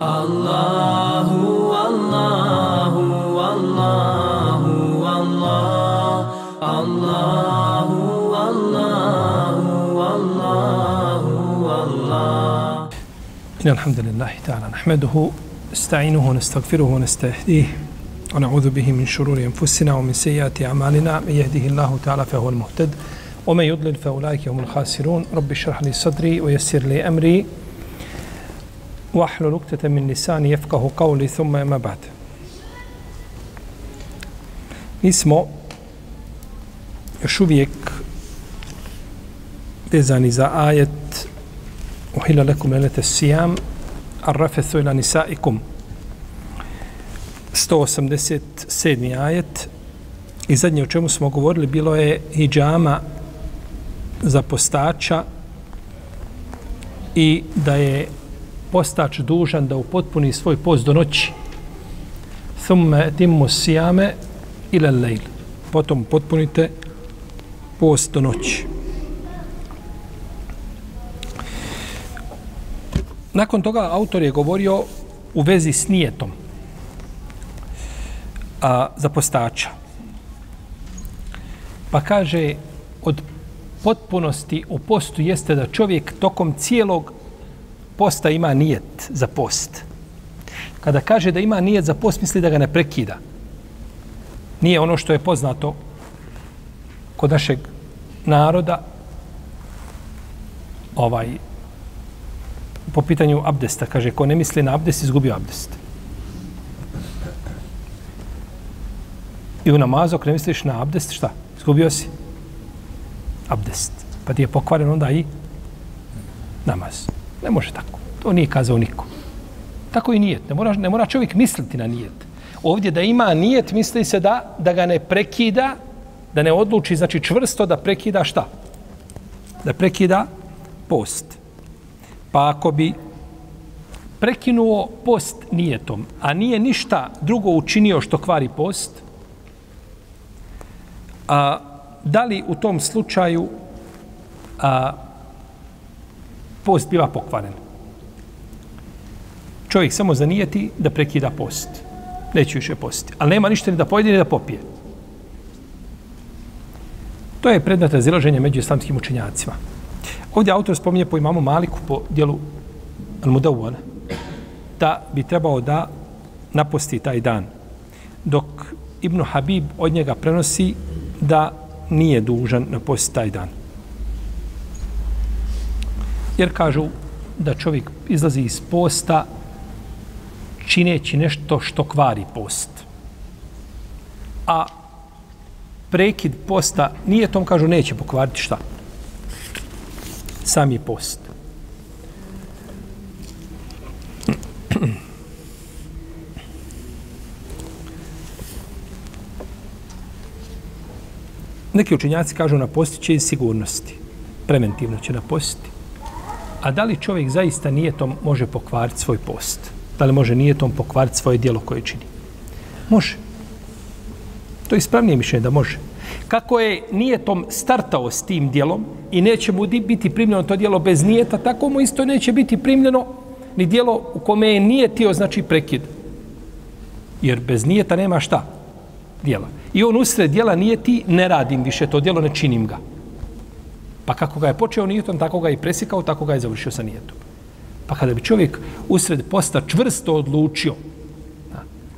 Allahu, Allahu, Allahu, Allah, Allahu, Allahu, Allahu, Allah. إن الحمد لله تعالى نحمده نستعينه ونستغفره ونستهديه ونعوذ به من شرور أنفسنا ومن سيئات أعمالنا. من يهده الله تعالى فهو المهتد ومن يضلل فأولئك هم الخاسرون. رب اشرح لي صدري ويسر لي أمري. وحل نكتة من لسان يفقه قولي ثم ما بعد اسمه يشوفيك إذن إذا آية أحل لكم ليلة الصيام الرفث إلى نسائكم 187. ajet i zadnje o čemu smo govorili bilo je hijjama za postača i da je postač dužan da upotpuni svoj post do noći. Thumme timmu sijame ila lejl. Potom potpunite post do noći. Nakon toga autor je govorio u vezi s nijetom a, za postača. Pa kaže, od potpunosti u postu jeste da čovjek tokom cijelog posta ima nijet za post. Kada kaže da ima nijet za post, misli da ga ne prekida. Nije ono što je poznato kod našeg naroda ovaj po pitanju abdesta. Kaže, ko ne misli na abdest, izgubio abdest. I u namazu, ako ne misliš na abdest, šta? Izgubio si abdest. Pa ti je pokvaren onda i namaz. Ne može tako. To nije kazao niko. Tako i nijet. Ne mora, ne mora čovjek misliti na nijet. Ovdje da ima nijet, misli se da, da ga ne prekida, da ne odluči, znači čvrsto da prekida šta? Da prekida post. Pa ako bi prekinuo post nijetom, a nije ništa drugo učinio što kvari post, a da li u tom slučaju a, post biva pokvaren? Čovjek samo zanijeti da prekida post. Neće više postiti. Ali nema ništa ni da pojede ni da popije. To je predmet razilaženja među islamskim učenjacima. Ovdje autor spominje po imamu Maliku po dijelu Al-Mudawwana da bi trebao da naposti taj dan. Dok Ibn Habib od njega prenosi da nije dužan napostiti taj dan. Jer kažu da čovjek izlazi iz posta čineći nešto što kvari post. A prekid posta nije tom, kažu, neće pokvariti šta? Sami post. Neki učenjaci kažu na postiće iz sigurnosti. Preventivno će na napostiti. A da li čovjek zaista nijetom može pokvariti svoj post? Da li može nijetom pokvariti svoje dijelo koje čini? Može. To je ispravnije mišljenje da može. Kako je nijetom startao s tim dijelom i neće mu biti primljeno to dijelo bez nijeta, tako mu isto neće biti primljeno ni dijelo u kome je nijetio, znači prekid. Jer bez nijeta nema šta? Dijela. I on usred dijela nijeti, ne radim više to dijelo, ne činim ga. Pa kako ga je počeo nijetom, tako ga je presikao, tako ga je završio sa nijetom. Pa kada bi čovjek usred posta čvrsto odlučio,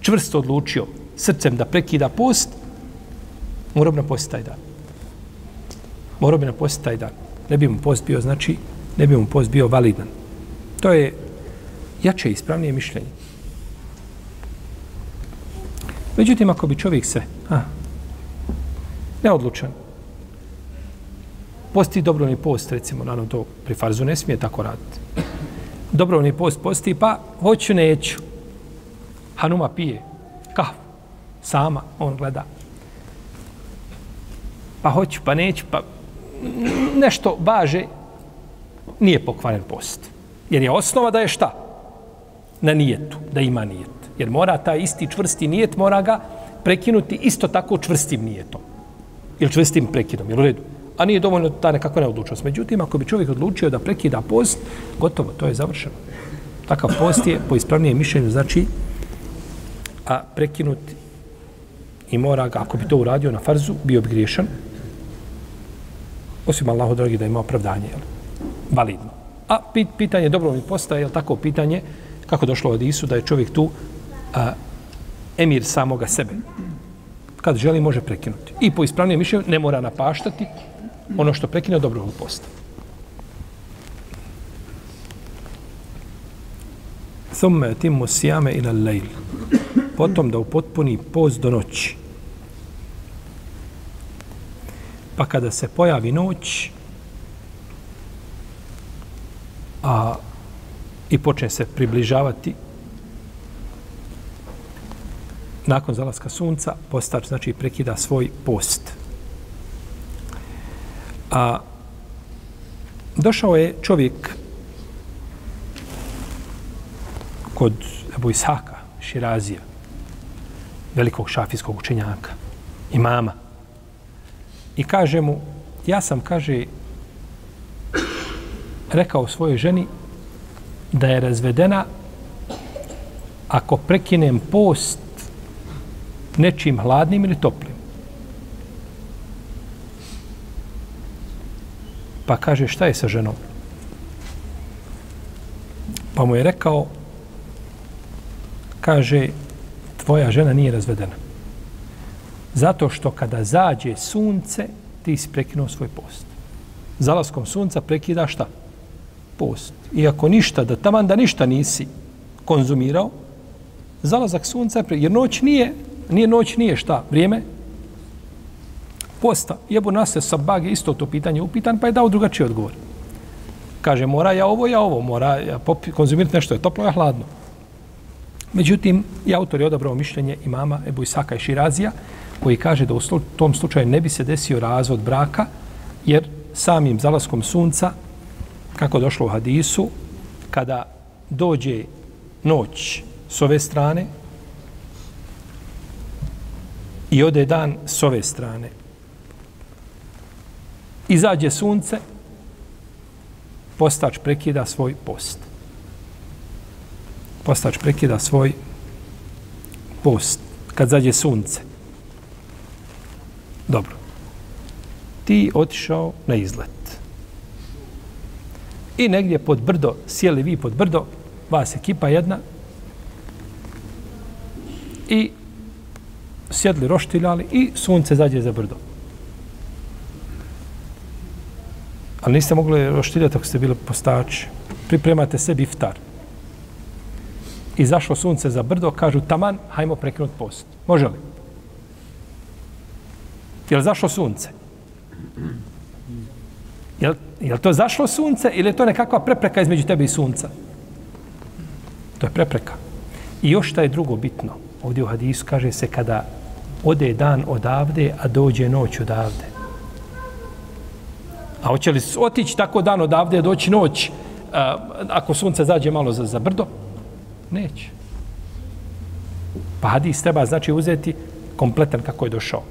čvrsto odlučio srcem da prekida post, morao bi napostiti taj dan. Morao bi napostiti taj dan. Ne bi mu post bio, znači, ne bi mu post bio validan. To je jače ispravnije mišljenje. Međutim, ako bi čovjek se a, neodlučan, posti dobrovni post, recimo, naravno to pri farzu ne smije tako raditi. Dobrovni post posti, pa hoću, neću. Hanuma pije kahvu, sama, on gleda. Pa hoću, pa neću, pa nešto baže, nije pokvaren post. Jer je osnova da je šta? Na nijetu, da ima nijet. Jer mora taj isti čvrsti nijet, mora ga prekinuti isto tako čvrstim nijetom. Ili čvrstim prekidom, jer u redu? A nije dovoljno ta nekakva neodlučnost. Međutim, ako bi čovjek odlučio da prekida post, gotovo, to je završeno. Takav post je po ispravnijem mišljenju znači a prekinut i mora ga, ako bi to uradio na farzu, bio bi griješan. Osim Allahu dragi da ima opravdanje, jel? validno. A pit, pitanje dobro posta je tako pitanje, kako došlo od Isu, da je čovjek tu a, emir samoga sebe. Kad želi, može prekinuti. I po ispravnijem mišljenju ne mora napaštati ono što prekine od dobrog posta. Thumme timu sijame ila lejl. Potom da upotpuni post do noći. Pa kada se pojavi noć, a i počne se približavati nakon zalaska sunca, postač znači prekida svoj post. A došao je čovjek kod Ebu Ishaka, Širazija, velikog šafijskog učenjaka, imama. I kaže mu, ja sam, kaže, rekao svojoj ženi da je razvedena ako prekinem post nečim hladnim ili toplim. Pa kaže, šta je sa ženom? Pa mu je rekao, kaže, tvoja žena nije razvedena. Zato što kada zađe sunce, ti si prekinuo svoj post. Zalaskom sunca prekida šta? Post. Iako ništa, da taman da ništa nisi konzumirao, zalazak sunca je Jer noć nije, nije noć nije šta? Vrijeme? Posta. Jebu nas se je isto to pitanje upitan, pa je dao drugačiji odgovor. Kaže, mora ja ovo, ja ovo, mora ja konzumirati nešto, je toplo, je hladno. Međutim, i autor je odabrao mišljenje imama Ebu Isaka i Širazija, koji kaže da u tom slučaju ne bi se desio razvod braka, jer samim zalaskom sunca, kako došlo u hadisu, kada dođe noć s ove strane i ode dan s ove strane, izađe sunce, postač prekida svoj post postač prekida svoj post kad zađe sunce. Dobro. Ti otišao na izlet. I negdje pod brdo, sjeli vi pod brdo, vas ekipa jedna, i sjedli, roštiljali i sunce zađe za brdo. Ali niste mogli roštiljati ako ste bili postači. Pripremate sebi iftar izašlo sunce za brdo, kažu taman, hajmo prekinut post. Može li? Je li zašlo sunce? Je li, je li to zašlo sunce ili je to nekakva prepreka između tebe i sunca? To je prepreka. I još šta je drugo bitno. Ovdje u hadisu kaže se kada ode dan odavde, a dođe noć odavde. A hoće li otići tako dan odavde, doći noć, a, ako sunce zađe malo za, za brdo? Neće. Pa hadis treba znači uzeti kompletan kako je došao.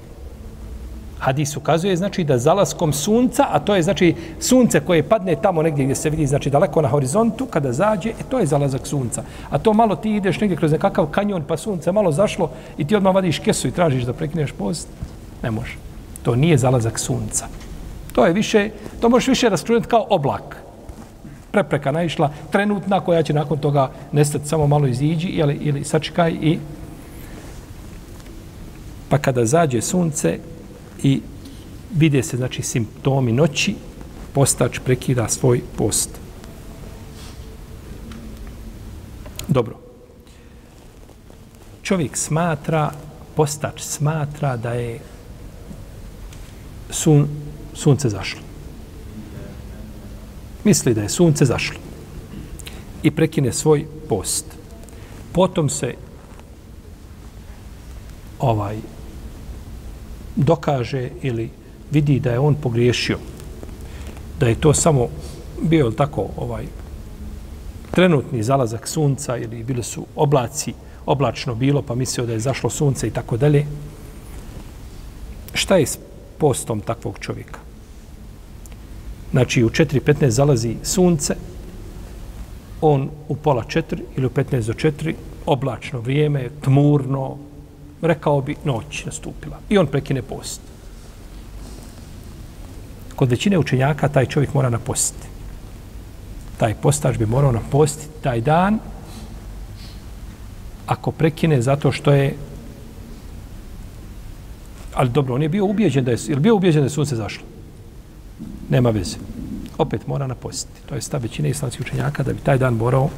Hadis ukazuje znači da zalaskom sunca, a to je znači sunce koje padne tamo negdje gdje se vidi znači daleko na horizontu, kada zađe, e, to je zalazak sunca. A to malo ti ideš negdje kroz nekakav kanjon pa sunce malo zašlo i ti odmah vadiš kesu i tražiš da prekineš post, ne može. To nije zalazak sunca. To je više, to možeš više raskružiti kao oblak prepreka naišla, trenutna koja će nakon toga nestati samo malo iziđi ili, ili sačekaj i pa kada zađe sunce i vide se znači simptomi noći, postač prekida svoj post. Dobro. Čovjek smatra, postač smatra da je sun, sunce zašlo misli da je sunce zašlo i prekine svoj post. Potom se ovaj dokaže ili vidi da je on pogriješio, da je to samo bio tako ovaj trenutni zalazak sunca ili bili su oblaci, oblačno bilo, pa mislio da je zašlo sunce i tako dalje. Šta je s postom takvog čovjeka? Znači u 4.15 zalazi sunce, on u pola 4 ili u 15 do 4, oblačno vrijeme, tmurno, rekao bi noć nastupila. I on prekine post. Kod većine učenjaka taj čovjek mora napostiti. Taj postač bi morao napostiti taj dan ako prekine zato što je ali dobro, on je bio ubijeđen da je, je bio ubijeđen da je sunce zašlo? Nema veze. Opet mora napostiti. To je stav većine islamskih učenjaka da bi taj dan morao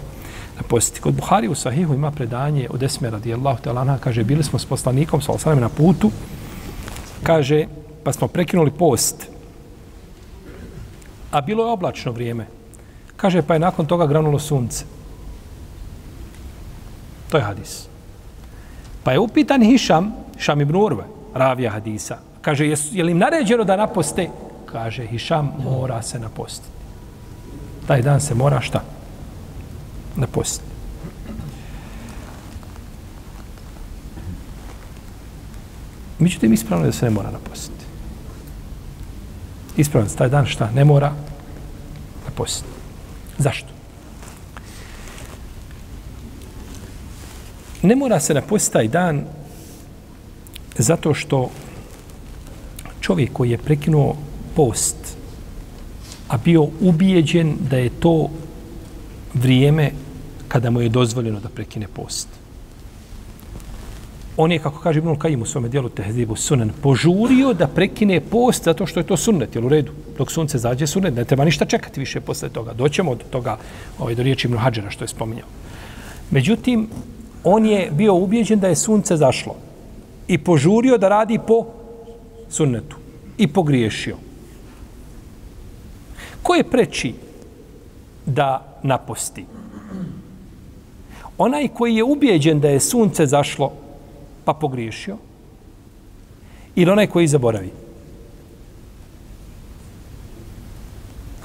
napostiti. Kod Buhari u Sahihu ima predanje od Esme radijallahu ta'ala kaže, bili smo s poslanikom, sa osanem na putu, kaže, pa smo prekinuli post. A bilo je oblačno vrijeme. Kaže, pa je nakon toga granulo sunce. To je hadis. Pa je upitan Hišam, Šam ibn Urve, ravija hadisa. Kaže, je, je li im naređeno da naposte? Kaže, Hišam mora se napostiti. Taj dan se mora šta? Napostiti. Međutim, ispravno je da se ne mora napostiti. Ispravno je taj dan šta? Ne mora napostiti. Zašto? Ne mora se napostiti taj dan zato što čovjek koji je prekinuo post, a bio ubijeđen da je to vrijeme kada mu je dozvoljeno da prekine post. On je, kako kaže Ibnul Kajim u svome dijelu Tehzibu Sunan, požurio da prekine post zato što je to sunnet, jel u redu? Dok sunce zađe sunnet, ne treba ništa čekati više posle toga. Doćemo do toga, ovaj, do riječi Ibnul Hadžera što je spominjao. Međutim, on je bio ubijeđen da je sunce zašlo i požurio da radi po sunnetu i pogriješio. Ko je preči da naposti? Onaj koji je ubijeđen da je sunce zašlo pa pogriješio ili onaj koji zaboravi?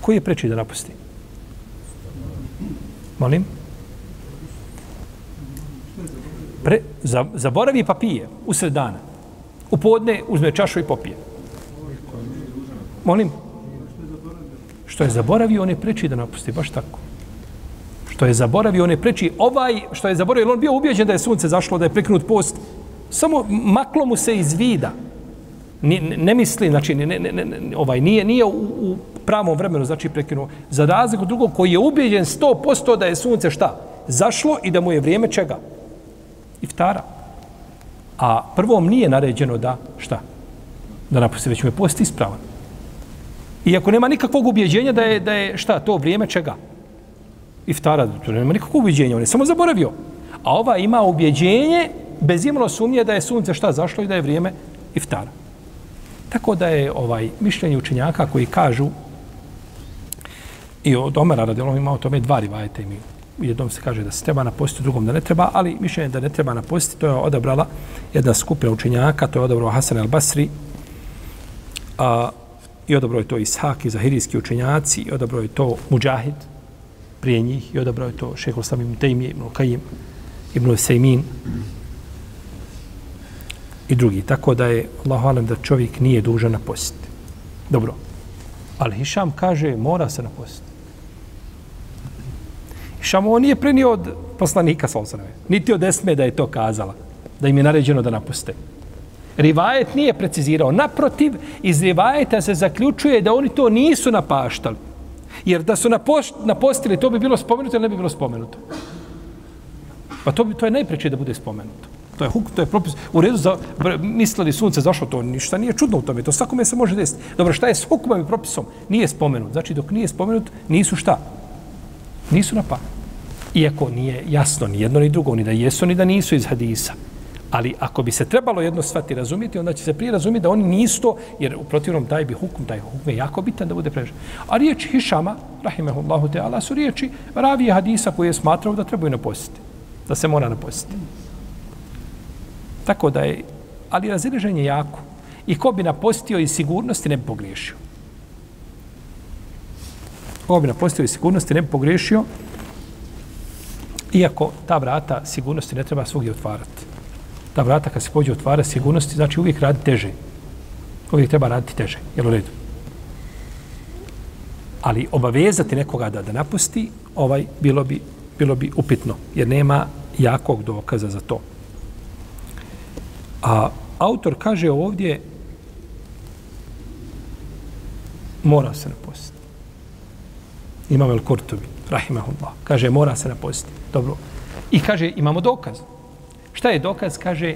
Koji je preči da napusti? Molim? pre, za, zaboravi pa pije usred dana. U podne uzme čašu i popije. Molim? Što je zaboravio, on je preči da napusti, baš tako. Što je zaboravio, on je preči. Ovaj, što je zaboravio, on bio ubijeđen da je sunce zašlo, da je prekinut post. Samo maklo mu se iz vida. Ne, ne, ne misli, znači, ne, ne, ne, ne, ovaj, nije, nije u, u pravom vremenu, znači, prekinuo. Za razliku drugog koji je ubijeđen 100% da je sunce šta? Zašlo i da mu je vrijeme čega? iftara. A prvom nije naređeno da, šta? Da napusti, već mu je post ispravan. Iako nema nikakvog ubjeđenja da je, da je šta, to vrijeme čega? Iftara, to nema nikakvog ubjeđenja, on je samo zaboravio. A ova ima ubjeđenje bez imalo sumnje da je sunce šta zašlo i da je vrijeme iftara. Tako da je ovaj mišljenje učenjaka koji kažu i od Omera radijalom ima o tome dva rivajete imaju u jednom se kaže da se treba napostiti, u drugom da ne treba, ali mišljenje da ne treba napostiti, to je odabrala jedna skupina učenjaka, to je odabrao Hasan al-Basri, a, i odabro je to Ishak i Zahirijski učenjaci, i odabro je to Mujahid prije njih, i odabro je to Šehol Sam ibn Tejmije, ibn Kajim, ibn Sejmin i drugi. Tako da je, Allah alam, da čovjek nije dužan napostiti. Dobro. Ali Hišam kaže, mora se napostiti. Šamo ovo nije prenio od poslanika Solsanove. Niti od Esme da je to kazala. Da im je naređeno da napuste. Rivajet nije precizirao. Naprotiv, iz rivajeta se zaključuje da oni to nisu napaštali. Jer da su napostili, to bi bilo spomenuto ili ne bi bilo spomenuto. Pa to, bi, to je najpreče da bude spomenuto. To je huk, to je propis. U redu za, mislili sunce zašlo to, ništa nije čudno u tome. To svakome se može desiti. Dobro, šta je s hukumom i propisom? Nije spomenut. Znači, dok nije spomenut, nisu šta? Nisu na. Iako nije jasno ni jedno ni drugo, ni da jesu, ni da nisu iz hadisa. Ali ako bi se trebalo jedno svati razumjeti, onda će se prije razumjeti da oni nisu to, jer u protivnom taj bi hukum, taj hukum je jako bitan da bude prežen. A riječi Hišama, rahimehullahu teala, su riječi ravije hadisa koje je smatrao da trebaju napostiti. Da se mora napostiti. Tako da je, ali razileženje jako. I ko bi napostio iz sigurnosti ne bi pogriješio ko bi napostio iz sigurnosti ne bi pogriješio, iako ta vrata sigurnosti ne treba svugdje otvarati. Ta vrata kad se pođe otvara sigurnosti, znači uvijek radi teže. Uvijek treba raditi teže. Jel u redu? Ali obavezati nekoga da da napusti, ovaj bilo bi bilo bi upitno, jer nema jakog dokaza za to. A autor kaže ovdje mora se napustiti. Imam El Kurtovi, rahimahullah. Kaže, mora se napustiti. Dobro. I kaže, imamo dokaz. Šta je dokaz? Kaže,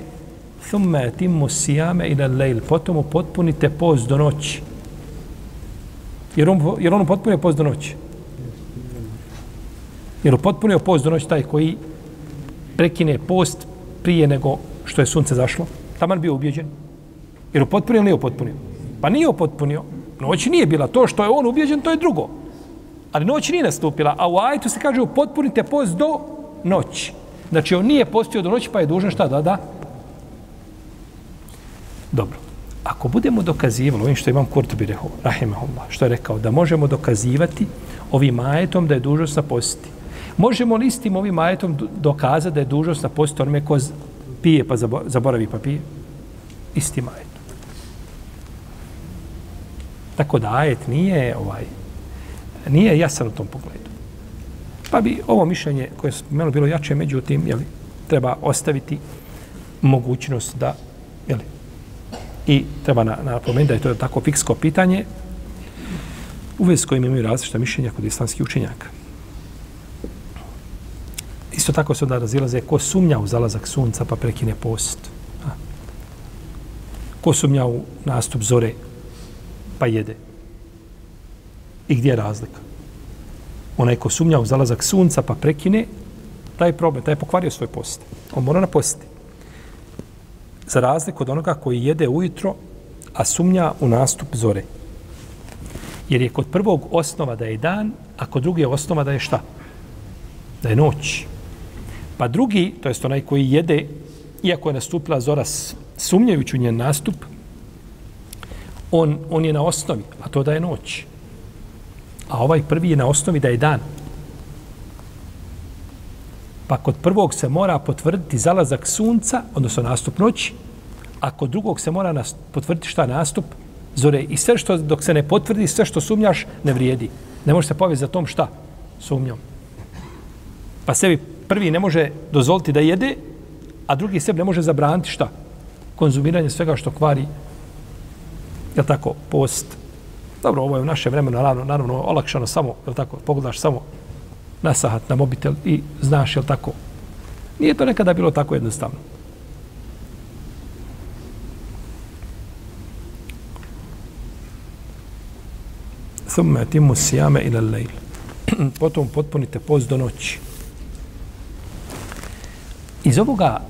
thumme timu sijame ila lejl. Potom potpunite post do noći. Jer on, jer on upotpunio post do noći. Jer upotpunio post do noći taj koji prekine post prije nego što je sunce zašlo. Taman bio ubjeđen. Jer upotpunio ili nije upotpunio? Pa nije upotpunio. Noć nije bila. To što je on ubjeđen, to je drugo. Ali noć nije nastupila. A u ajtu se kaže upotpunite post do noći. Znači on nije postio do noći pa je dužan šta da da? Dobro. Ako budemo dokazivali ovim što imam Kurtubi reho, rahimahullah, što je rekao, da možemo dokazivati ovim ajetom da je dužnost napostiti. Možemo li istim ovim ajetom dokazati da je dužnost napostiti onome ko pije pa zaboravi pa pije? Istim ajetom. Tako da ajet nije ovaj nije jasan u tom pogledu. Pa bi ovo mišljenje koje je spomenuo bilo jače, međutim, jeli, treba ostaviti mogućnost da, jeli, i treba na, napomenuti da je to tako fiksko pitanje u vezi s kojim imaju različita mišljenja kod islamskih učenjaka. Isto tako se onda razilaze ko sumnja u zalazak sunca pa prekine post. A? Ko sumnja u nastup zore pa jede. I gdje je razlika? Onaj ko sumnja u zalazak sunca pa prekine, taj problem, taj je pokvario svoj post. On mora napostiti. Za razliku od onoga koji jede ujutro, a sumnja u nastup zore. Jer je kod prvog osnova da je dan, a kod druge osnova da je šta? Da je noć. Pa drugi, to jest onaj koji jede, iako je nastupila zora sumnjajući u njen nastup, on, on je na osnovi, a to da je noć. A ovaj prvi je na osnovi da je dan. Pa kod prvog se mora potvrditi zalazak sunca, odnosno nastup noći, a kod drugog se mora potvrditi šta nastup zore. I sve što, dok se ne potvrdi, sve što sumnjaš, ne vrijedi. Ne može se povesti za tom šta? Sumnjom. Pa sebi prvi ne može dozvoliti da jede, a drugi sebi ne može zabraniti šta? Konzumiranje svega što kvari je tako, post. Dobro, ovo je u naše vremena, naravno, naravno, olakšano samo, je tako, pogledaš samo na sahat, na mobitel i znaš, je tako. Nije to nekada bilo tako jednostavno. Thumme timu sijame ila lejl. Potom potpunite post do noći. Iz ovoga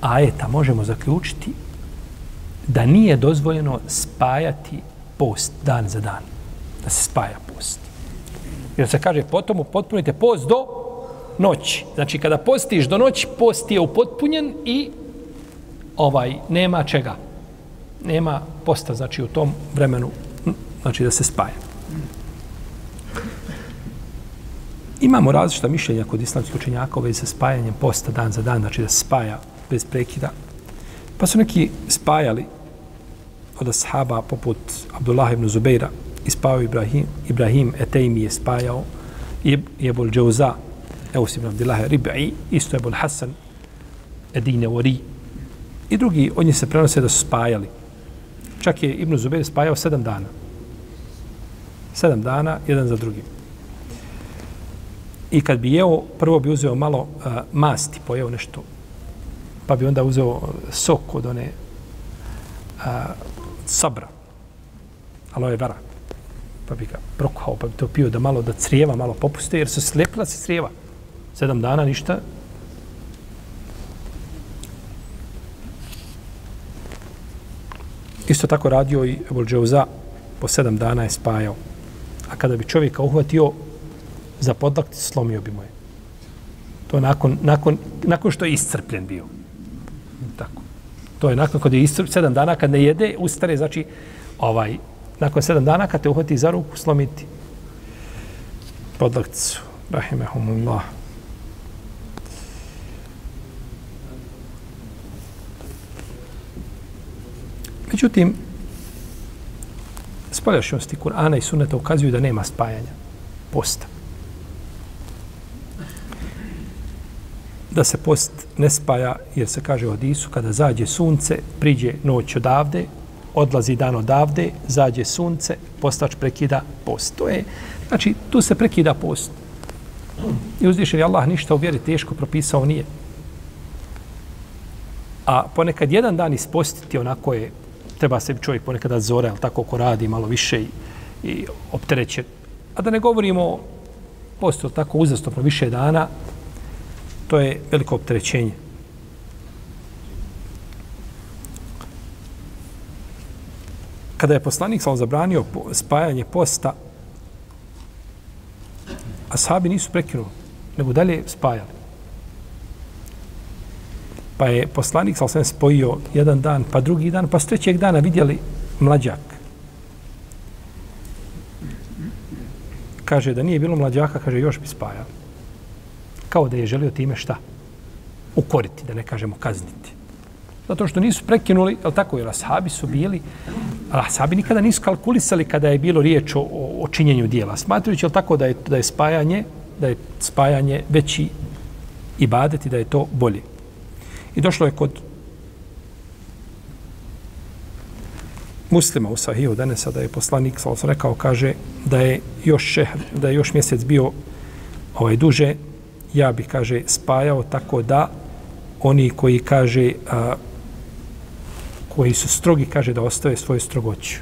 ajeta možemo zaključiti da nije dozvoljeno spajati post dan za dan. Da se spaja post. Jer se kaže, potom upotpunite post do noći. Znači, kada postiš do noći, post je upotpunjen i ovaj nema čega. Nema posta, znači, u tom vremenu, znači, da se spaja. Imamo različita mišljenja kod islamskih učenjaka u vezi sa spajanjem posta dan za dan, znači da se spaja bez prekida. Pa su neki spajali od ashaba poput Abdullah ibn Zubeira ispao Ibrahim, Ibrahim Etejmi je spajao i Ebul Džauza Eus ibn Abdullah Rib'i isto Ebul Hasan Edine Wari. I drugi od njih se prenose da su spajali. Čak je Ibn Zubeir spajao sedam dana. Sedam dana jedan za drugim i kad bi jeo prvo bi uzeo malo uh, masti pojeo nešto pa bi onda uzeo eh, sok od one uh, sabra, aloe vera, pa bi ga prokuhao, pa bi to pio da malo, da crijeva malo popuste, jer se slepila se crijeva. Sedam dana ništa. Isto tako radio i Ebol Džauza, po sedam dana je spajao. A kada bi čovjeka uhvatio za podlakt, slomio bi mu je. To nakon, nakon, nakon što je iscrpljen bio. Tako. To je nakon kod je istrp, sedam dana kad ne jede, ustane, znači, ovaj, nakon sedam dana kad te uhvati za ruku, slomiti podlakcu. Rahimehumullah. Međutim, spoljašnjosti Kur'ana i Sunneta ukazuju da nema spajanja posta. Da se post ne spaja, jer se kaže u Hadisu, kada zađe sunce, priđe noć odavde, odlazi dan odavde, zađe sunce, postač prekida post. To je, znači, tu se prekida post. I uzvišen je Allah ništa u vjeri teško propisao nije. A ponekad jedan dan ispostiti onako je, treba se čovjek ponekad zore, ali tako ko radi malo više i, i optereće. A da ne govorimo posto tako uzastopno više dana, to je veliko opterećenje. Kada je poslanik sam zabranio spajanje posta, a sahabi nisu prekinuli, nego dalje spajali. Pa je poslanik sam sam spojio jedan dan, pa drugi dan, pa s trećeg dana vidjeli mlađak. Kaže da nije bilo mlađaka, kaže još bi spajao. Kao da je želio time šta? Ukoriti, da ne kažemo kazniti. Zato što nisu prekinuli, je tako, jer ashabi su bili, ashabi nikada nisu kalkulisali kada je bilo riječ o, o činjenju dijela. Smatrujući, je tako, da je, da je spajanje, da je spajanje veći ibadet i da je to bolje. I došlo je kod muslima u Sahiju danas da je poslanik sa rekao kaže da je još šehr, da je još mjesec bio ovaj duže ja bih kaže spajao tako da oni koji kaže a, koji su strogi kaže da ostave svoju strogoću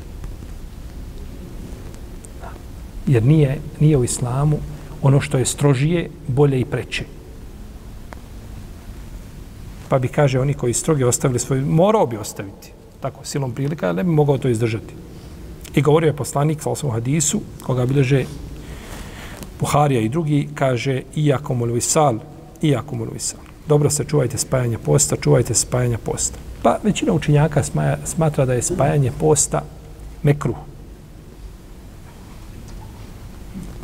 jer nije, nije u islamu ono što je strožije bolje i preče pa bi, kaže, oni koji strogi ostavili svoj, morao bi ostaviti, tako, silom prilika, ne bi mogao to izdržati. I govorio je poslanik, sa osvom hadisu, koga bileže Buharija i drugi, kaže, iako mu visal, iako mu visal. Dobro se čuvajte spajanja posta, čuvajte spajanja posta. Pa većina učenjaka smaja, smatra da je spajanje posta mekruh.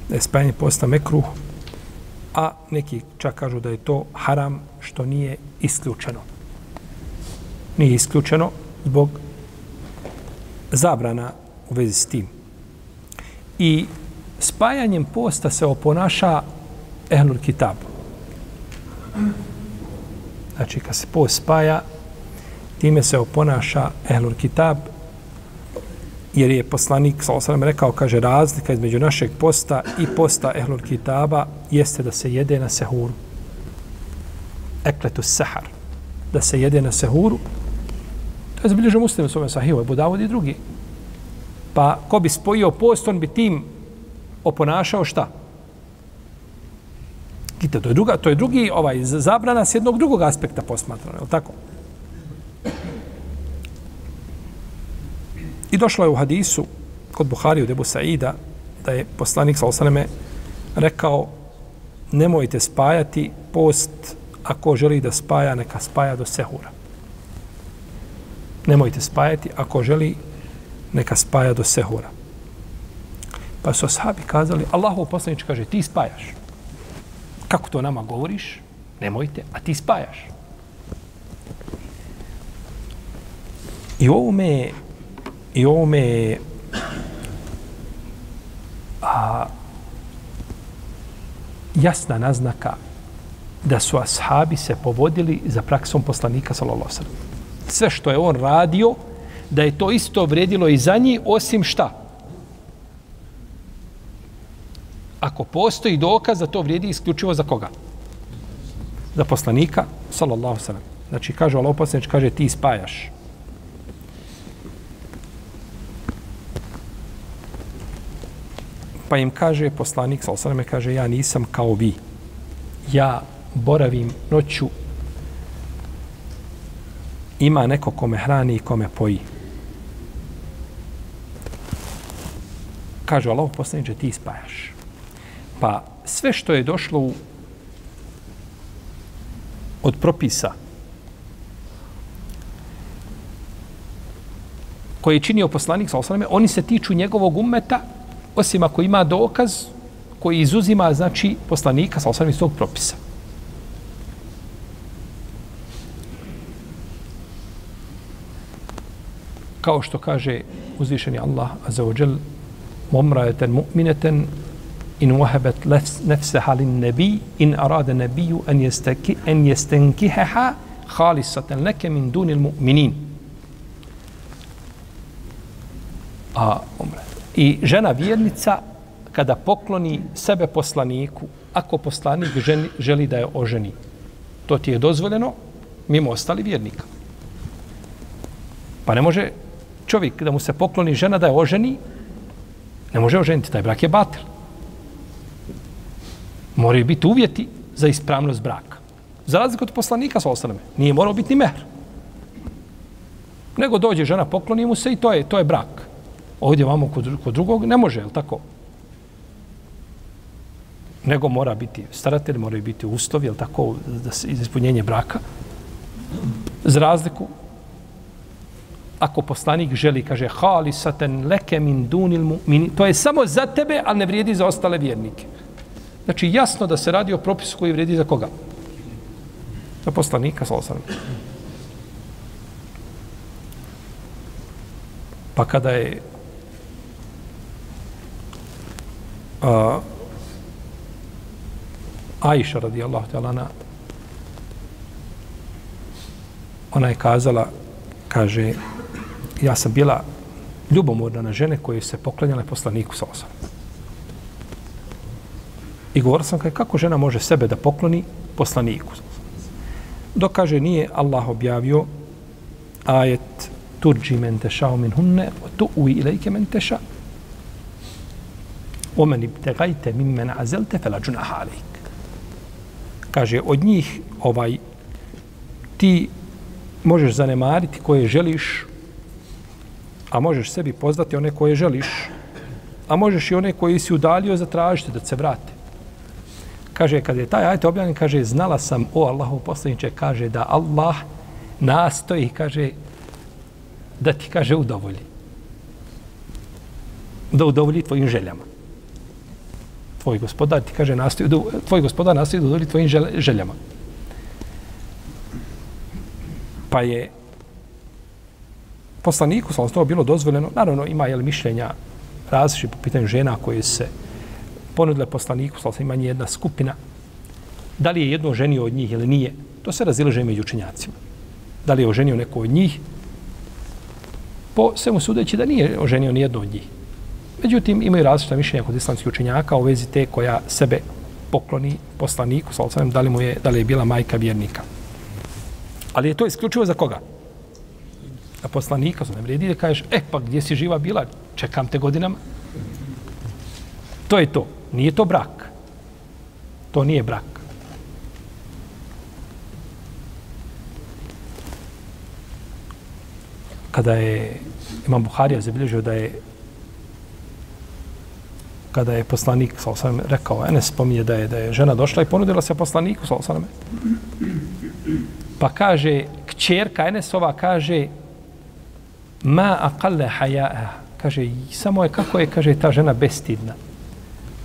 Da je spajanje posta mekruh, a neki čak kažu da je to haram što nije isključeno. Nije isključeno zbog zabrana u vezi s tim. I spajanjem posta se oponaša ehlul kitab. Znači, kad se post spaja, time se oponaša ehlul kitab, jer je poslanik sa osram rekao, kaže, razlika između našeg posta i posta ehlul kitaba jeste da se jede na sehuru. Ekletu sehar. Da se jede na sehuru. To je zabilježio muslim u svome sahivu, je Budavod i drugi. Pa ko bi spojio post, on bi tim oponašao šta? Kita, to je, druga, to je drugi ovaj zabrana s jednog drugog aspekta posmatrano, je tako? I došlo je u hadisu kod Buhari u Debu Saida da je poslanik sa osaneme rekao nemojte spajati post ako želi da spaja, neka spaja do sehura. Nemojte spajati ako želi neka spaja do sehura. Pa su ashabi kazali, Allahov poslanič kaže, ti spajaš. Kako to nama govoriš? Nemojte, a ti spajaš. I ovo me I ovome je a, jasna naznaka da su ashabi se povodili za praksom poslanika sallallahu alejhi Sve što je on radio, da je to isto vredilo i za njih, osim šta? Ako postoji dokaz da to vrijedi isključivo za koga? Za poslanika, sallallahu alejhi Znači, kaže Allah poslanik kaže, ti spajaš. Pa im kaže poslanik, sa osaname kaže, ja nisam kao vi. Ja boravim noću, ima neko kome hrani i kome poji. Kaže Allah poslaniče, ti spajaš. Pa sve što je došlo u, od propisa koje je činio poslanik sa osaname, oni se tiču njegovog umeta osim ako ima dokaz koji izuzima, znači, poslanika sa osam tog propisa. Kao što kaže uzvišeni Allah azza wa jal mumrajeten mu'mineten in wahabat nafsaha lin nabi in arada nabiyyu an yastaki an yastankihaha khalisatan laka min dunil mu'minin. A, umre. I žena vjernica kada pokloni sebe poslaniku, ako poslanik ženi, želi da je oženi, to ti je dozvoljeno mimo ostali vjernika. Pa ne može čovjek da mu se pokloni žena da je oženi, ne može oženiti, taj brak je batel. Moraju biti uvjeti za ispravnost braka. Za razliku od poslanika sa ostaneme, nije morao biti ni mehr. Nego dođe žena, pokloni mu se i to je, to je brak. Ovdje vamo kod, kod drugog ne može, je tako? Nego mora biti staratelj, moraju biti uslovi, je tako, da se, iz ispunjenje braka. Za razliku, ako poslanik želi, kaže, hali saten leke min dunil mu'mini, to je samo za tebe, ali ne vrijedi za ostale vjernike. Znači, jasno da se radi o propisu koji vrijedi za koga? Za poslanika, sa osam. Pa kada je a, Aisha radijallahu ta'ala ona je kazala kaže ja sam bila ljubomorna na žene koje se poklanjale poslaniku sa osam. I govorila sam kako žena može sebe da pokloni poslaniku. Dok kaže nije Allah objavio ajet turđi men tešao min hunne tu u ilajke men tešao omen ibtegajte min men azelte fela džunaha alejk. Kaže, od njih ovaj ti možeš zanemariti koje želiš, a možeš sebi pozvati one koje želiš, a možeš i one koji si udalio zatražiti da se vrate. Kaže, kad je taj ajte objavljen, kaže, znala sam o Allahu poslaniče, kaže da Allah nastoji, kaže, da ti, kaže, udovolji. Da udovolji tvojim željama. Tvoj gospodar ti kaže, nastoji, tvoj gospodar nastoji da udovolji tvojim željama. Pa je poslaniku, sa to bilo dozvoljeno, naravno ima jel, mišljenja različite po pitanju žena koje se ponudile poslaniku, sa ima jedna skupina, da li je jedno ženio od njih ili nije, to se razilaže među učenjacima. Da li je oženio neko od njih, po svemu sudeći da nije oženio ni jedno od njih. Međutim, imaju različita mišljenja kod islamskih učenjaka u vezi te koja sebe pokloni poslaniku, sam da li, mu je, da li je bila majka vjernika. Ali je to isključivo za koga? Za poslanika, ne vredi da kažeš, e pa gdje si živa bila, čekam te godinama. To je to. Nije to brak. To nije brak. Kada je Imam Buharija zabilježio da je kada je poslanik sa osam rekao, Enes spominje da je, da je žena došla i ponudila se poslaniku sa osam. Pa kaže, kćerka Enesova kaže, ma aqalle haja'a. Kaže, samo je kako je, kaže, ta žena bestidna.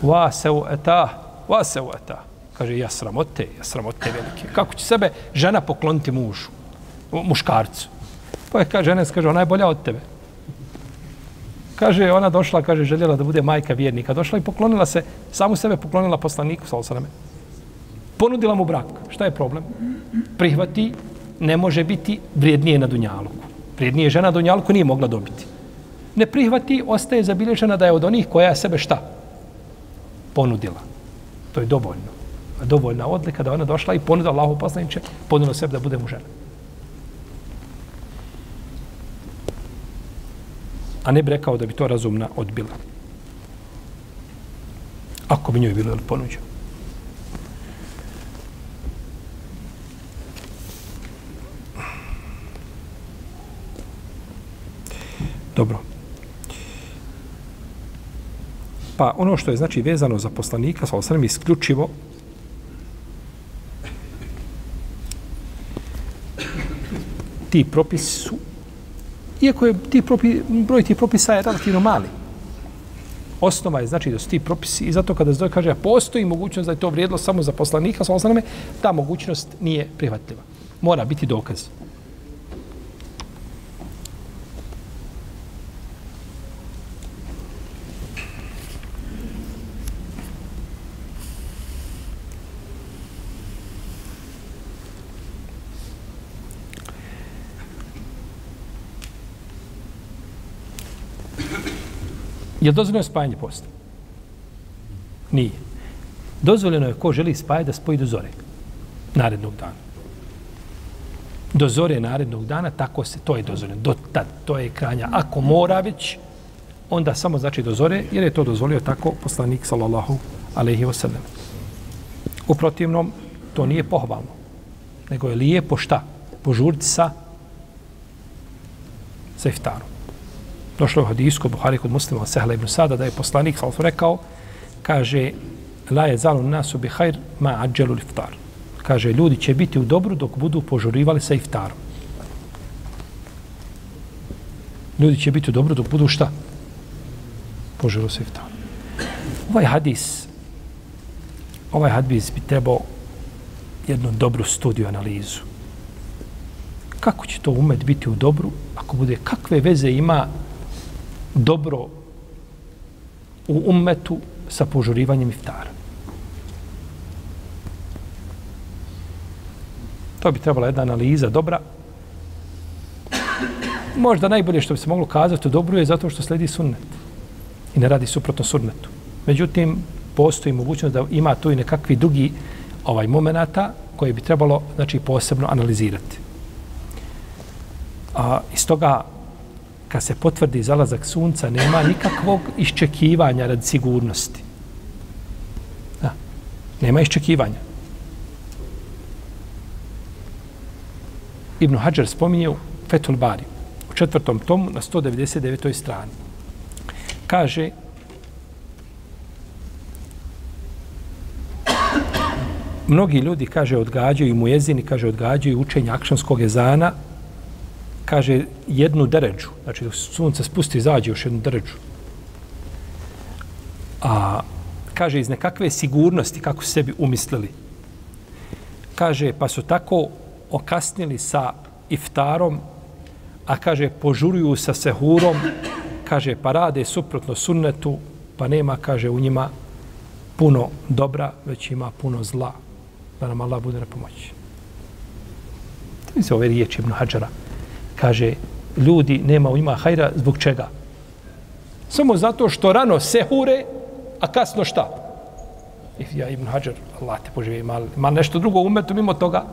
Wa se wa se. Kaže, ja sramote, ja sramote velike. Kako će sebe žena pokloniti mužu, muškarcu? Pa je, kaže, Enes, kaže, ona je bolja od tebe. Kaže, ona došla, kaže, željela da bude majka vjernika. Došla i poklonila se, samu sebe poklonila poslaniku, sa osaname. Ponudila mu brak. Šta je problem? Prihvati, ne može biti vrijednije na Dunjaluku. Vrijednije žena na Dunjaluku nije mogla dobiti. Ne prihvati, ostaje zabilježena da je od onih koja sebe šta? ponudila. To je dovoljno. Dovoljna odlika da ona došla i ponudila Allahu poslaniče, ponudila sebe da bude mu žena. A ne bi rekao da bi to razumna odbila. Ako bi njoj bilo ponuđeno. Dobro. Pa ono što je znači vezano za poslanika, sa osrem isključivo ti propisi su iako je ti propi, broj tih propisa je relativno mali. Osnova je znači da su ti propisi i zato kada se kaže postoji mogućnost da je to vrijedilo samo za poslanika, sa osreme, ta mogućnost nije prihvatljiva. Mora biti dokaz. Je li dozvoljeno spajanje posta? Nije. Dozvoljeno je ko želi spajati da spoji do zore. Narednog dana. Do zore narednog dana, tako se, to je dozvoljeno. Do tad, to je kranja. Ako mora već, onda samo znači do zore, jer je to dozvolio tako poslanik, sallallahu alaihi wa sallam. U protivnom, to nije pohvalno. Nego je lijepo šta? Požuriti sa sa iftarom. Došlo je u hadisku Buhari kod muslima Sehla ibn Sada da je poslanik sallallahu rekao kaže la je zalu nasu bi hajr ma ađelu iftar. Kaže ljudi će biti u dobru dok budu požurivali sa iftarom. Ljudi će biti u dobru dok budu šta? Požurivali sa iftarom. Ovaj hadis ovaj hadis bi trebao jednu dobru studiju analizu. Kako će to umet biti u dobru ako bude kakve veze ima dobro u umetu sa požurivanjem iftara? To bi trebala jedna analiza dobra. Možda najbolje što bi se moglo kazati u dobru je zato što sledi sunnet i ne radi suprotno sunnetu. Međutim, postoji mogućnost da ima tu i nekakvi drugi ovaj momenata koje bi trebalo znači posebno analizirati. A iz toga kad se potvrdi zalazak sunca nema nikakvog iščekivanja radi sigurnosti. Da. Nema iščekivanja. Ibn Hajar spominje u Fetul Bari u četvrtom tomu na 199. strani. Kaže mnogi ljudi, kaže, odgađaju mu jezini, kaže, odgađaju učenje akšanskog jezana, kaže, jednu deređu, znači, sunce spusti, zađe još jednu deređu. A, kaže, iz nekakve sigurnosti, kako su sebi umislili. Kaže, pa su tako okasnili sa iftarom, a kaže, požuruju sa sehurom, kaže, pa rade suprotno sunnetu, pa nema, kaže, u njima puno dobra, već ima puno zla da nam Allah bude na pomoći. To se ove riječi Ibn Hađara. Kaže, ljudi nema u njima hajra zbog čega? Samo zato što rano sehure, a kasno šta? I ja Ibn Hajar, Allah te poživi, mal, mal nešto drugo umetu mimo toga.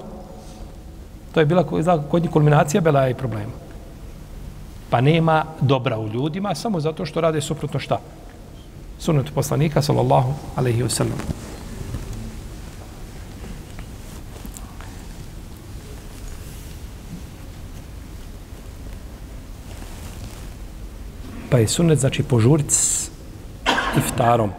To je bila kod njih kulminacija, bila je i problema. Pa nema dobra u ljudima, samo zato što rade suprotno šta? Sunnetu poslanika, sallallahu alaihi wa pa je sunnet znači požurit s iftarom.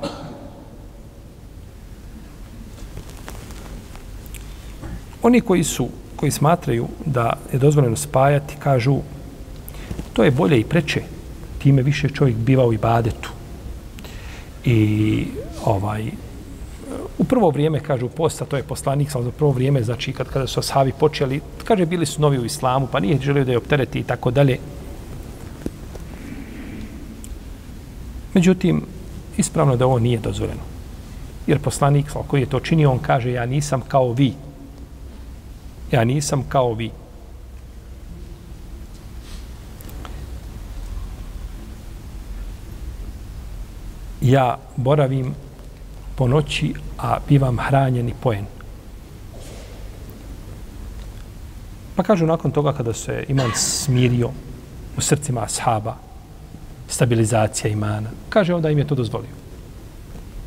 Oni koji su koji smatraju da je dozvoljeno spajati, kažu to je bolje i preče, time više čovjek biva u ibadetu. I ovaj u prvo vrijeme kažu posta, to je poslanik, samo za prvo vrijeme, znači kad kada su ashabi počeli, kaže bili su novi u islamu, pa nije želio da je optereti i tako dalje. Međutim, ispravno da ovo nije dozvoljeno. Jer poslanik koji je to činio, on kaže, ja nisam kao vi. Ja nisam kao vi. Ja boravim po noći, a bivam hranjeni poen. Pa kažu nakon toga kada se imam smirio u srcima ashaba, stabilizacija imana. Kaže onda im je to dozvolio.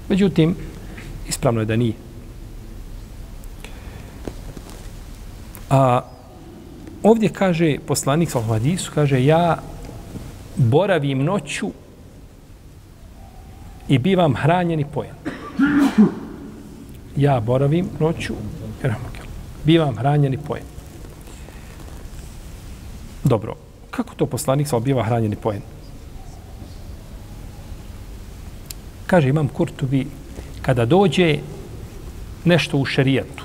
Međutim, ispravno je da nije. A ovdje kaže poslanik Salhu Hadisu, kaže ja boravim noću i bivam hranjen i pojen. Ja boravim noću, bivam hranjen i pojen. Dobro, kako to poslanik sa biva hranjen i pojen? Kaže imam Kurtubi, kada dođe nešto u šerijetu,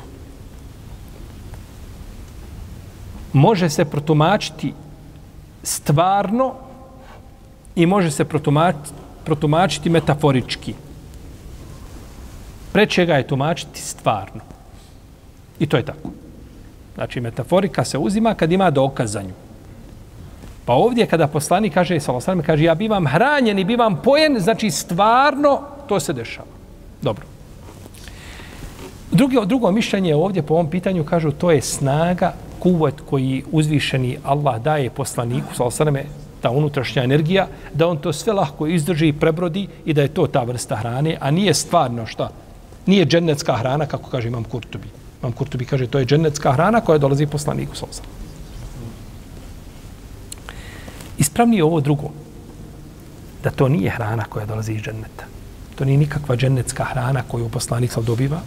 može se protumačiti stvarno i može se protumačiti, protumačiti metaforički. Prečega je tumačiti stvarno. I to je tako. Znači, metaforika se uzima kad ima dokazanju. Pa ovdje kada poslanik kaže, sallallahu kaže, ja bivam hranjen i bivam pojen, znači stvarno to se dešava. Dobro. Drugo, drugo mišljenje ovdje po ovom pitanju kažu to je snaga, kuvat koji uzvišeni Allah daje poslaniku, sallallahu ta unutrašnja energija, da on to sve lahko izdrži i prebrodi i da je to ta vrsta hrane, a nije stvarno šta? Nije džennetska hrana, kako kaže Imam Kurtubi. Imam Kurtubi kaže, to je džennetska hrana koja dolazi poslaniku, sallallahu Ispravnije ovo drugo, da to nije hrana koja dolazi iz dženneta. To nije nikakva džennetska hrana koju poslanik sal dobiva.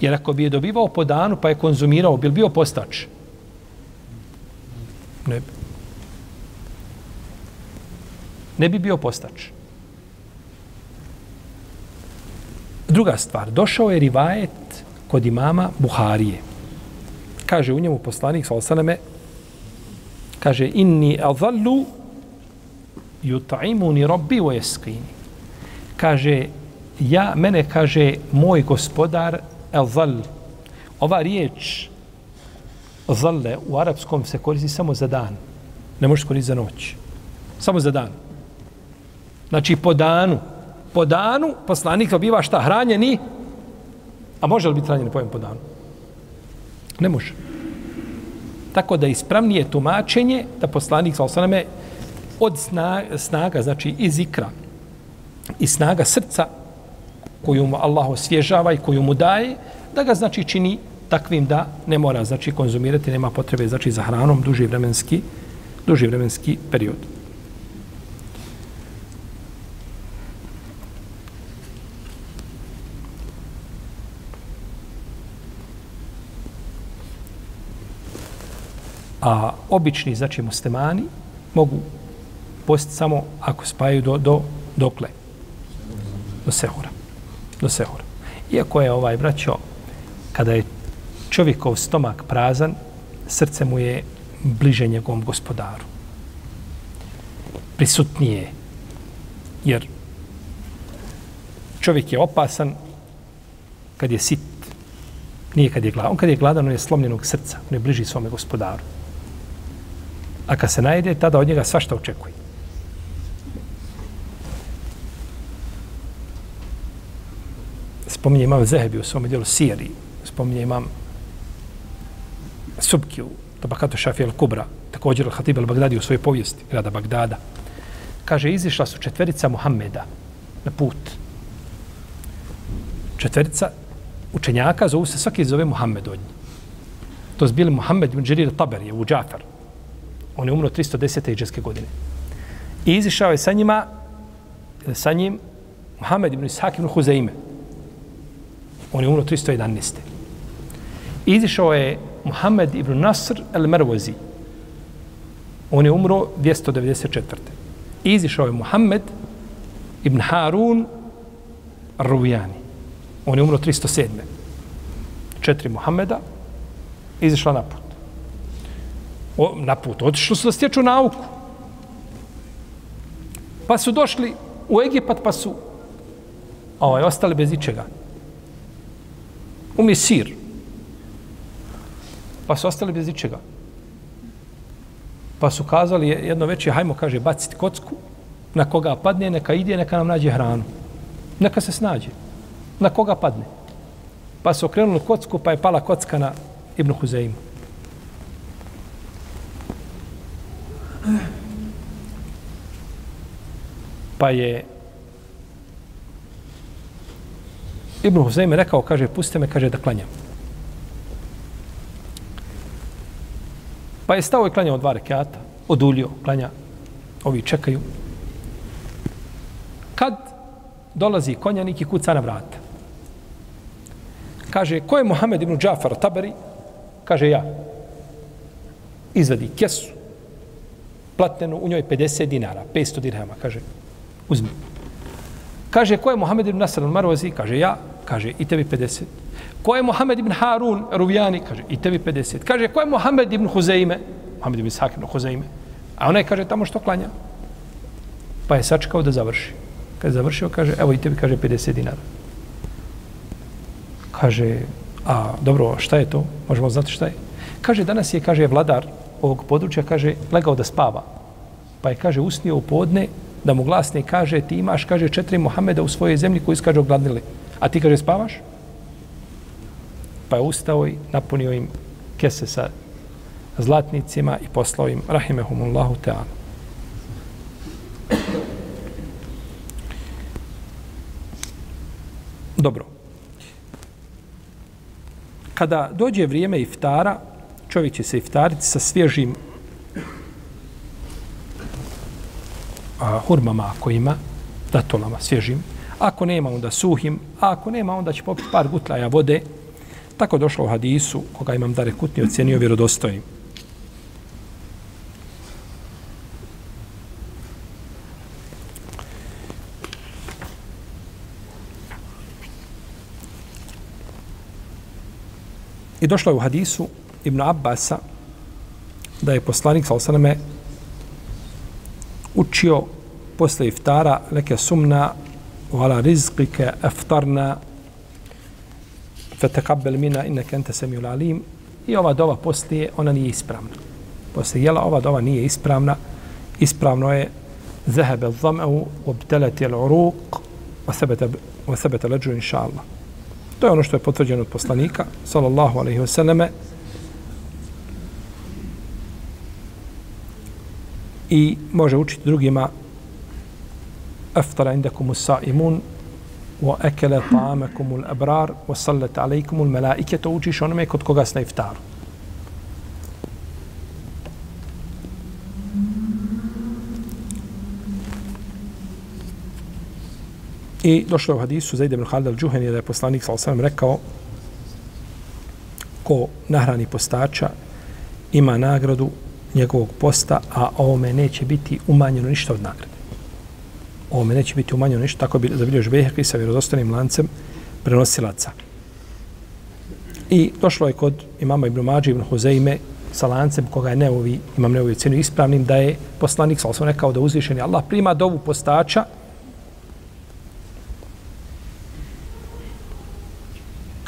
Jer ako bi je dobivao po danu pa je konzumirao, bil bio postač? Ne bi. Ne bi bio postač. Druga stvar, došao je rivajet kod imama Buharije. Kaže u njemu poslanik, sa osaname, kaže inni adhallu yut'imuni rabbi wa yasqini. Kaže ja mene kaže moj gospodar adhall ova riječ zalle u arapskom se koristi samo za dan. Ne može koristiti za noć. Samo za dan. Znači po danu. Po danu poslanik biva šta? Hranjeni? A može li biti hranjeni? Pojem po danu. Ne može. Tako da ispravnije tumačenje da poslanik sa osaname od snaga, snaga, znači iz ikra i snaga srca koju mu Allah osvježava i koju mu daje, da ga znači čini takvim da ne mora znači konzumirati, nema potrebe znači za hranom duži vremenski, duži vremenski period. A obični, znači muslimani, mogu postiti samo ako spajaju do, do dokle? Do sehura. Do sehura. Iako je ovaj braćo, kada je čovjekov stomak prazan, srce mu je bliže njegovom gospodaru. Prisutnije. Jer čovjek je opasan kad je sit. Nije kad je gladan. On kad je gladan, on je slomljenog srca. On je bliži svome gospodaru. A kad se najede, tada od njega svašta očekuje. Spominje imam Zehebi u svom dijelu Siri. Spominje imam Subki u Tabakatu Šafi al-Kubra. Također al-Hatib al-Bagdadi u svojoj povijesti grada Bagdada. Kaže, izišla su četverica Muhammeda na put. Četverica učenjaka zovu se svaki zove Muhammed od njih. To je bili Muhammed ibn Džirir Taber, je u Džafar. On je umro 310. iđeske godine. I izišao je sa njima, sa njim, Muhammed ibn Ishak ibn Huzeime. On je umro 311. I izišao je Muhammed ibn Nasr el Mervozi. On je umro 294. I izišao je Muhammed ibn Harun Ruvijani. On je umro 307. Četiri Muhammeda izišla na put o, na put. Otišli su da stječu nauku. Pa su došli u Egipat, pa su ovaj, ostali bez ičega. U Misir. Pa su ostali bez ičega. Pa su kazali jedno veće, hajmo, kaže, baciti kocku, na koga padne, neka ide, neka nam nađe hranu. Neka se snađe. Na koga padne. Pa su okrenuli kocku, pa je pala kocka na Ibnu Huzeimu. Pa je Ibn Huzeyme rekao, kaže, pustite me, kaže, da klanjam. Pa je stao i klanjao dva rekiata, odulio, klanja, ovi čekaju. Kad dolazi konjanik i kuca na vrata. Kaže, ko je Mohamed ibn Džafar Taberi? Kaže, ja. Izvedi kesu, platnenu u njoj 50 dinara, 500 dirhama, kaže, uzmi. Kaže, ko je Mohamed ibn Nasr al-Marwazi? Kaže, ja. Kaže, i tebi 50. Ko je Mohamed ibn Harun Ruvijani? Kaže, i tebi 50. Kaže, ko je Mohamed ibn Huzeime? Mohamed ibn Ishaq ibn Huzeime. A onaj kaže, tamo što klanja. Pa je sačekao da završi. Kad je završio, kaže, evo i tebi, kaže, 50 dinara. Kaže, a dobro, šta je to? Možemo znati šta je? Kaže, danas je, kaže, vladar ovog područja, kaže, legao da spava. Pa je, kaže, usnio u podne da mu glasnik kaže, ti imaš, kaže, četiri Muhameda u svojoj zemlji koji su, kaže, ogladnili. A ti, kaže, spavaš? Pa je ustao i napunio im kese sa zlatnicima i poslao im, rahimehumullahu ta'ala. Dobro. Kada dođe vrijeme iftara, čovjek će se iftariti sa svježim a, hurmama ako ima, datolama svježim. Ako nema, onda suhim. A ako nema, onda će popiti par gutlaja vode. Tako došlo u hadisu, koga imam da rekutni ocjenio vjerodostojnim. I došlo je u hadisu Ibn Abbasa da je poslanik sa osaname učio posle iftara neke sumna wala rizqike aftarna fataqabbal mina innaka anta samiul alim i ova dova poslije ona nije ispravna posle jela ova dova nije ispravna ispravno je ذهب الظمأ وابتلت العروق وثبت وثبت الأجر إن شاء الله To je ono što je potvrđeno od poslanika, sallallahu alaihi wasallame. I može učiti drugima aftara indakum usaimun wa akala ta'amakum al-abrar wa sallat alaykum al-malaika to učiš onome kod koga ste iftaru. I došlo je u hadisu Zaid ibn Khalid al-Juhani da je poslanik sa osam rekao ko nahrani postača ima nagradu njegovog posta, a ovome neće biti umanjeno ništa od nagrade. Ovome neće biti umanjeno ništa, tako bi zabilio i sa vjerozostanim lancem prenosilaca. I došlo je kod imama Ibn Mađi Ibn Huzeime sa lancem koga je neovi, imam neovi cenu ispravnim, da je poslanik sa osam rekao da uzvišeni Allah prima dovu postača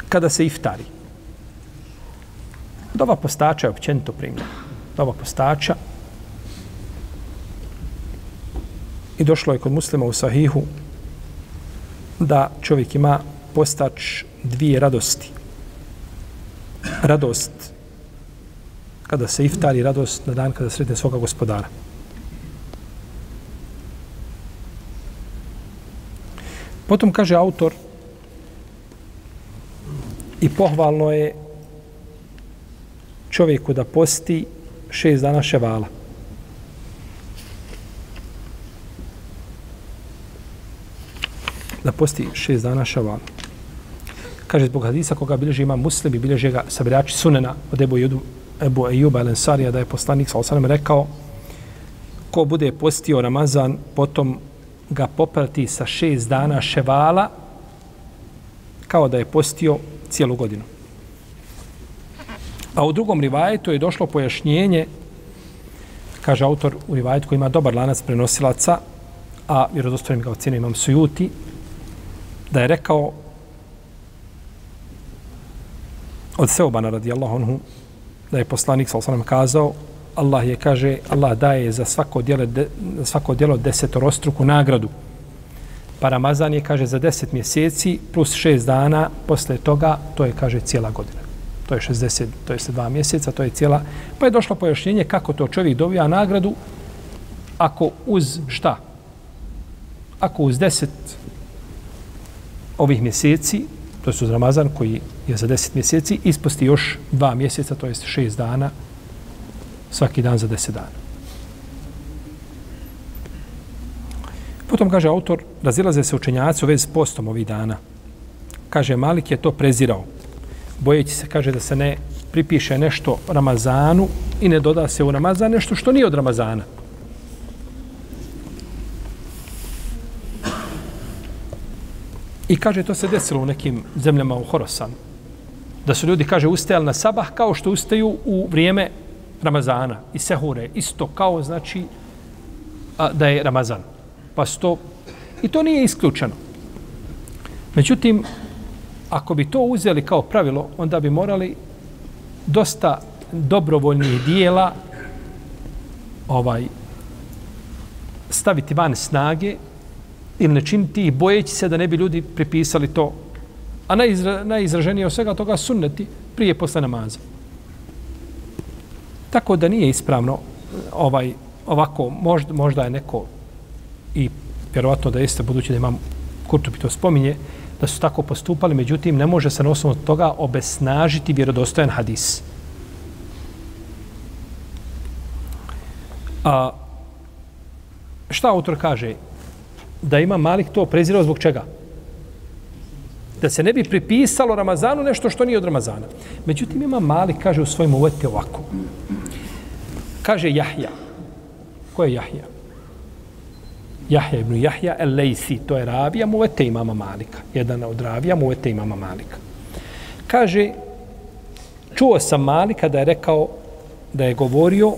kada se iftari. Dova postača je općenito primljena. Dova postača i došlo je kod muslima u sahihu da čovjek ima postač dvije radosti. Radost kada se iftari, radost na dan kada sretne svoga gospodara. Potom kaže autor I pohvalno je čovjeku da posti šest dana ševala. Da posti šest dana ševala. Kaže zbog hadisa koga bilježi ima muslim i bilježi ga sabirači sunena od Ebu, Judu, Ebu Ejuba Elensarija da je poslanik sa osanem rekao ko bude postio Ramazan potom ga poprati sa šest dana ševala kao da je postio cijelu godinu. A u drugom rivajetu je došlo pojašnjenje, kaže autor u rivajetu koji ima dobar lanac prenosilaca, a vjerodostojnim ga ocjenio imam sujuti, da je rekao od Seobana radijallahu anhu, da je poslanik sa osanem kazao, Allah je, kaže, Allah daje za svako djelo, de, svako djelo desetorostruku nagradu. Pa Ramazan je, kaže, za 10 mjeseci plus 6 dana posle toga, to je, kaže, cijela godina. To je 60, to je 2 mjeseca, to je cijela. Pa je došlo pojašnjenje kako to čovjek dobija nagradu ako uz šta? Ako uz 10 ovih mjeseci, to je uz Ramazan koji je za 10 mjeseci, isposti još 2 mjeseca, to je 6 dana, svaki dan za 10 dana. Potom kaže autor, razilaze se učenjaci u vezi s postom ovih dana. Kaže, Malik je to prezirao. Bojeći se, kaže, da se ne pripiše nešto Ramazanu i ne doda se u Ramazan nešto što nije od Ramazana. I kaže, to se desilo u nekim zemljama u Horosanu. Da su ljudi, kaže, ustajali na sabah kao što ustaju u vrijeme Ramazana i sehure. Isto kao, znači, a, da je Ramazan pa sto i to nije isključeno. Međutim, ako bi to uzeli kao pravilo, onda bi morali dosta dobrovoljnih dijela ovaj staviti van snage ili ne činiti ih bojeći se da ne bi ljudi pripisali to. A najizra, najizraženije od svega toga sunneti prije posle namaza. Tako da nije ispravno ovaj ovako, možda, možda je neko i vjerovatno da jeste, budući da imam Kurtubi to spominje, da su tako postupali, međutim, ne može se na osnovu toga obesnažiti vjerodostojan hadis. A, šta autor kaže? Da ima Malik to prezirao zbog čega? Da se ne bi pripisalo Ramazanu nešto što nije od Ramazana. Međutim, ima Malik, kaže u svojim uvete ovako. Kaže Jahja. Ko je Jahja? Jahja ibn Jahja el Lejsi, to je ravija muvete imama Malika. Jedan od ravija muvete imama Malika. Kaže, čuo sam Malika da je rekao, da je govorio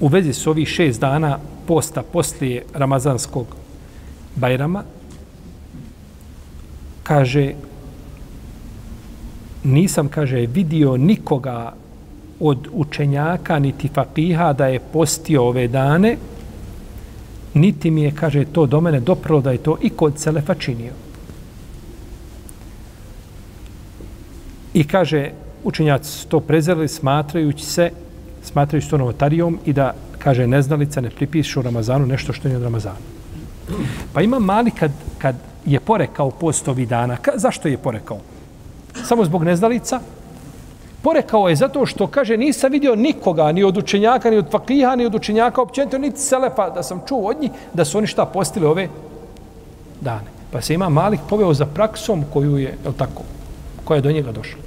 u vezi s ovih šest dana posta poslije Ramazanskog Bajrama, kaže, nisam, kaže, vidio nikoga od učenjaka niti fakiha da je postio ove dane, niti mi je, kaže, to do mene doprlo da je to i kod Selefa činio. I kaže, učenjaci to prezirali smatrajući se, smatrajući to novotarijom i da, kaže, neznalica ne pripišu Ramazanu nešto što nije od Ramazana. Pa ima mali kad, kad je porekao post ovih dana. Ka, zašto je porekao? Samo zbog neznalica? Porekao je zato što, kaže, nisam vidio nikoga, ni od učenjaka, ni od fakliha, ni od učenjaka, općenito, niti selefa, da sam čuo od njih, da su oni šta postili ove dane. Pa se ima Malik poveo za praksom koju je, je tako, koja je do njega došla.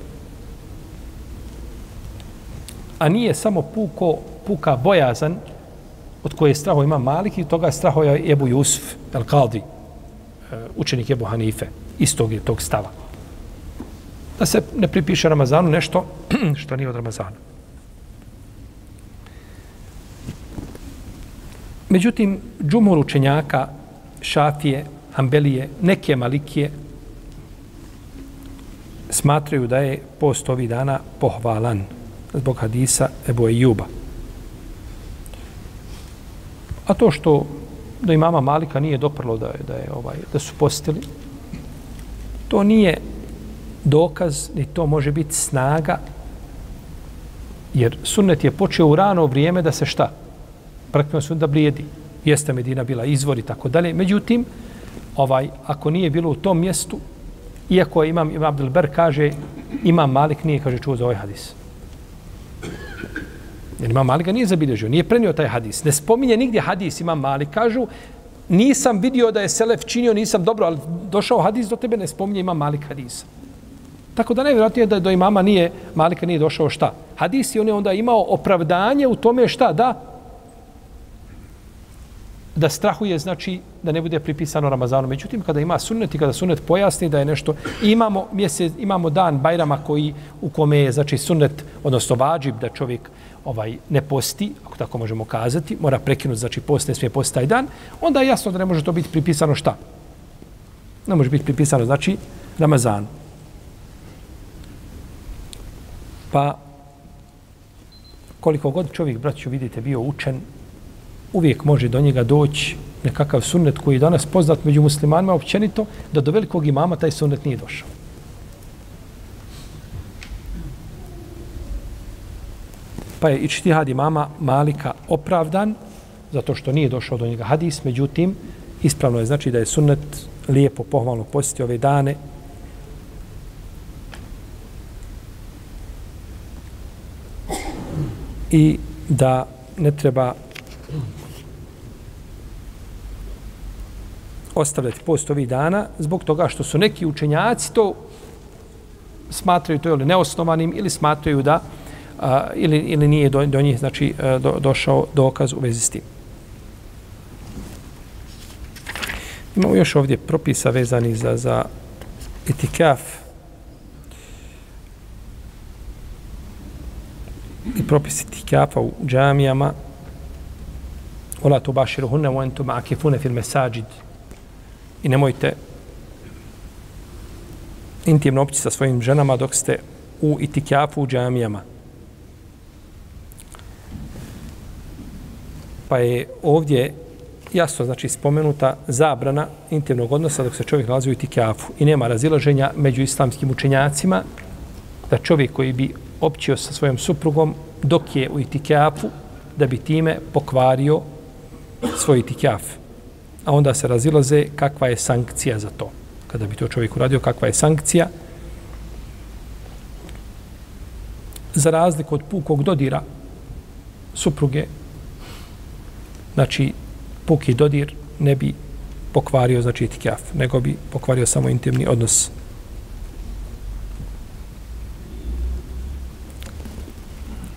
A nije samo puko, puka bojazan od koje straho ima Malik i toga straho je Ebu Jusuf, El Kaldi, e, učenik Ebu Hanife, istog je tog stava da se ne pripiše Ramazanu nešto što nije od Ramazana. Međutim, džumur učenjaka, šafije, ambelije, neke malikije, smatraju da je post ovih dana pohvalan zbog hadisa Ebu Ejuba. A to što do imama Malika nije doprlo da je, da je ovaj da su postili, to nije dokaz, ni to može biti snaga, jer sunnet je počeo u rano vrijeme da se šta? Praktično sunnet da blijedi. Jeste Medina bila izvor i tako dalje. Međutim, ovaj, ako nije bilo u tom mjestu, iako imam, imam Abdelber kaže, imam Malik nije, kaže, čuo za ovaj hadis. Jer imam Malik ga nije zabilježio, nije prenio taj hadis. Ne spominje nigdje hadis imam Malik. Kažu, nisam vidio da je Selef činio, nisam dobro, ali došao hadis do tebe, ne spominje imam Malik hadisa. Tako da najvjerojatnije da do imama nije, Malika nije došao šta? Hadis je on je onda imao opravdanje u tome šta? Da, da strahuje, znači da ne bude pripisano Ramazanu. Međutim, kada ima sunnet i kada sunnet pojasni da je nešto, imamo, mjesec, imamo dan Bajrama koji, u kome je znači, sunnet, odnosno vađib da čovjek ovaj ne posti, ako tako možemo kazati, mora prekinuti, znači post ne smije posti taj dan, onda je jasno da ne može to biti pripisano šta? Ne može biti pripisano, znači, Ramazanu. Pa, koliko god čovjek, braću, vidite, bio učen, uvijek može do njega doći nekakav sunnet koji je danas poznat među muslimanima općenito, da do velikog imama taj sunnet nije došao. Pa je ičtihad imama Malika opravdan, zato što nije došao do njega hadis, međutim, ispravno je znači da je sunnet lijepo, pohvalno posjetiti ove dane, i da ne treba ostavljati post ovih dana zbog toga što su neki učenjaci to smatraju to ili neosnovanim ili smatraju da a, ili, ili nije do, do njih znači, do, došao dokaz u vezi s tim. Imamo još ovdje propisa vezani za, za etikaf i propisi tikafa u džamijama. Ola tu baširu hunne u entu ma'akifune fil mesađid i nemojte intimno opći sa svojim ženama dok ste u itikafu u džamijama. Pa je ovdje jasno znači spomenuta zabrana intimnog odnosa dok se čovjek nalazi u itikafu. I nema razilaženja među islamskim učenjacima da čovjek koji bi općio sa svojom suprugom dok je u itikafu da bi time pokvario svoj itikaf. A onda se razilaze kakva je sankcija za to. Kada bi to čovjek uradio, kakva je sankcija. Za razliku od pukog dodira supruge, znači puki dodir ne bi pokvario znači itikaf, nego bi pokvario samo intimni odnos.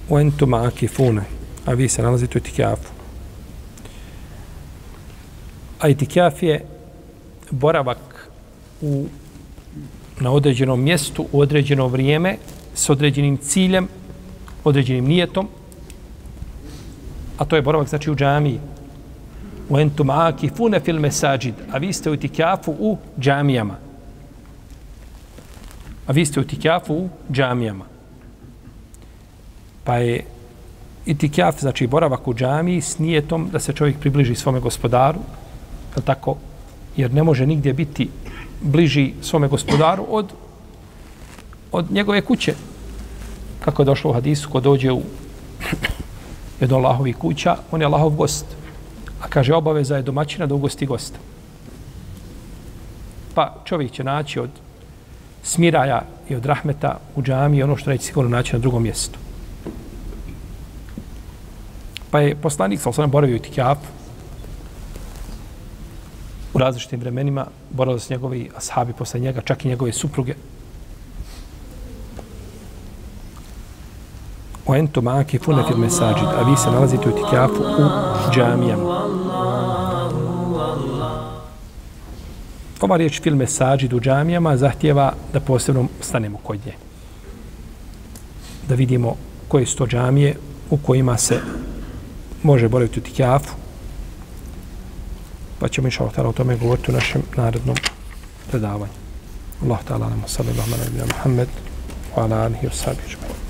U entu akifune, a vi se nalazite u itikafu. A itikaf je boravak u, na određenom mjestu u određeno vrijeme s određenim ciljem, određenim nijetom, a to je boravak znači u džamiji, u entum akifune fil mesađid, a vi ste u itikafu u džamijama. A vi ste u itikafu u džamijama. Pa je itikjaf, znači boravak u džamiji s nijetom da se čovjek približi svome gospodaru, je tako? Jer ne može nigdje biti bliži svome gospodaru od, od njegove kuće. Kako je došlo u hadisu, ko dođe u jedno Allahovi kuća, on je Allahov gost. A kaže, obaveza je domaćina da ugosti gosta. Pa čovjek će naći od smiraja i od rahmeta u džami ono što neće sigurno naći na drugom mjestu. Pa je poslanik sa osvrame, boravio u Tikjafu u različitim vremenima, boravio s njegovi ashabi posle njega, čak i njegove supruge. O ento maki fune fil mesađid, a vi se nalazite u Tikjafu u džamijama. Ova riječ fil mesađid u džamijama zahtjeva da posebno stanemo kod nje. Da vidimo koje su to džamije u kojima se može boraviti u tikjafu. Pa ćemo inša Allah o tome govoriti u našem narednom predavanju. Allah ta'ala nam sallallahu alaihi wa sallam Muhammed wa ala alihi wa sallam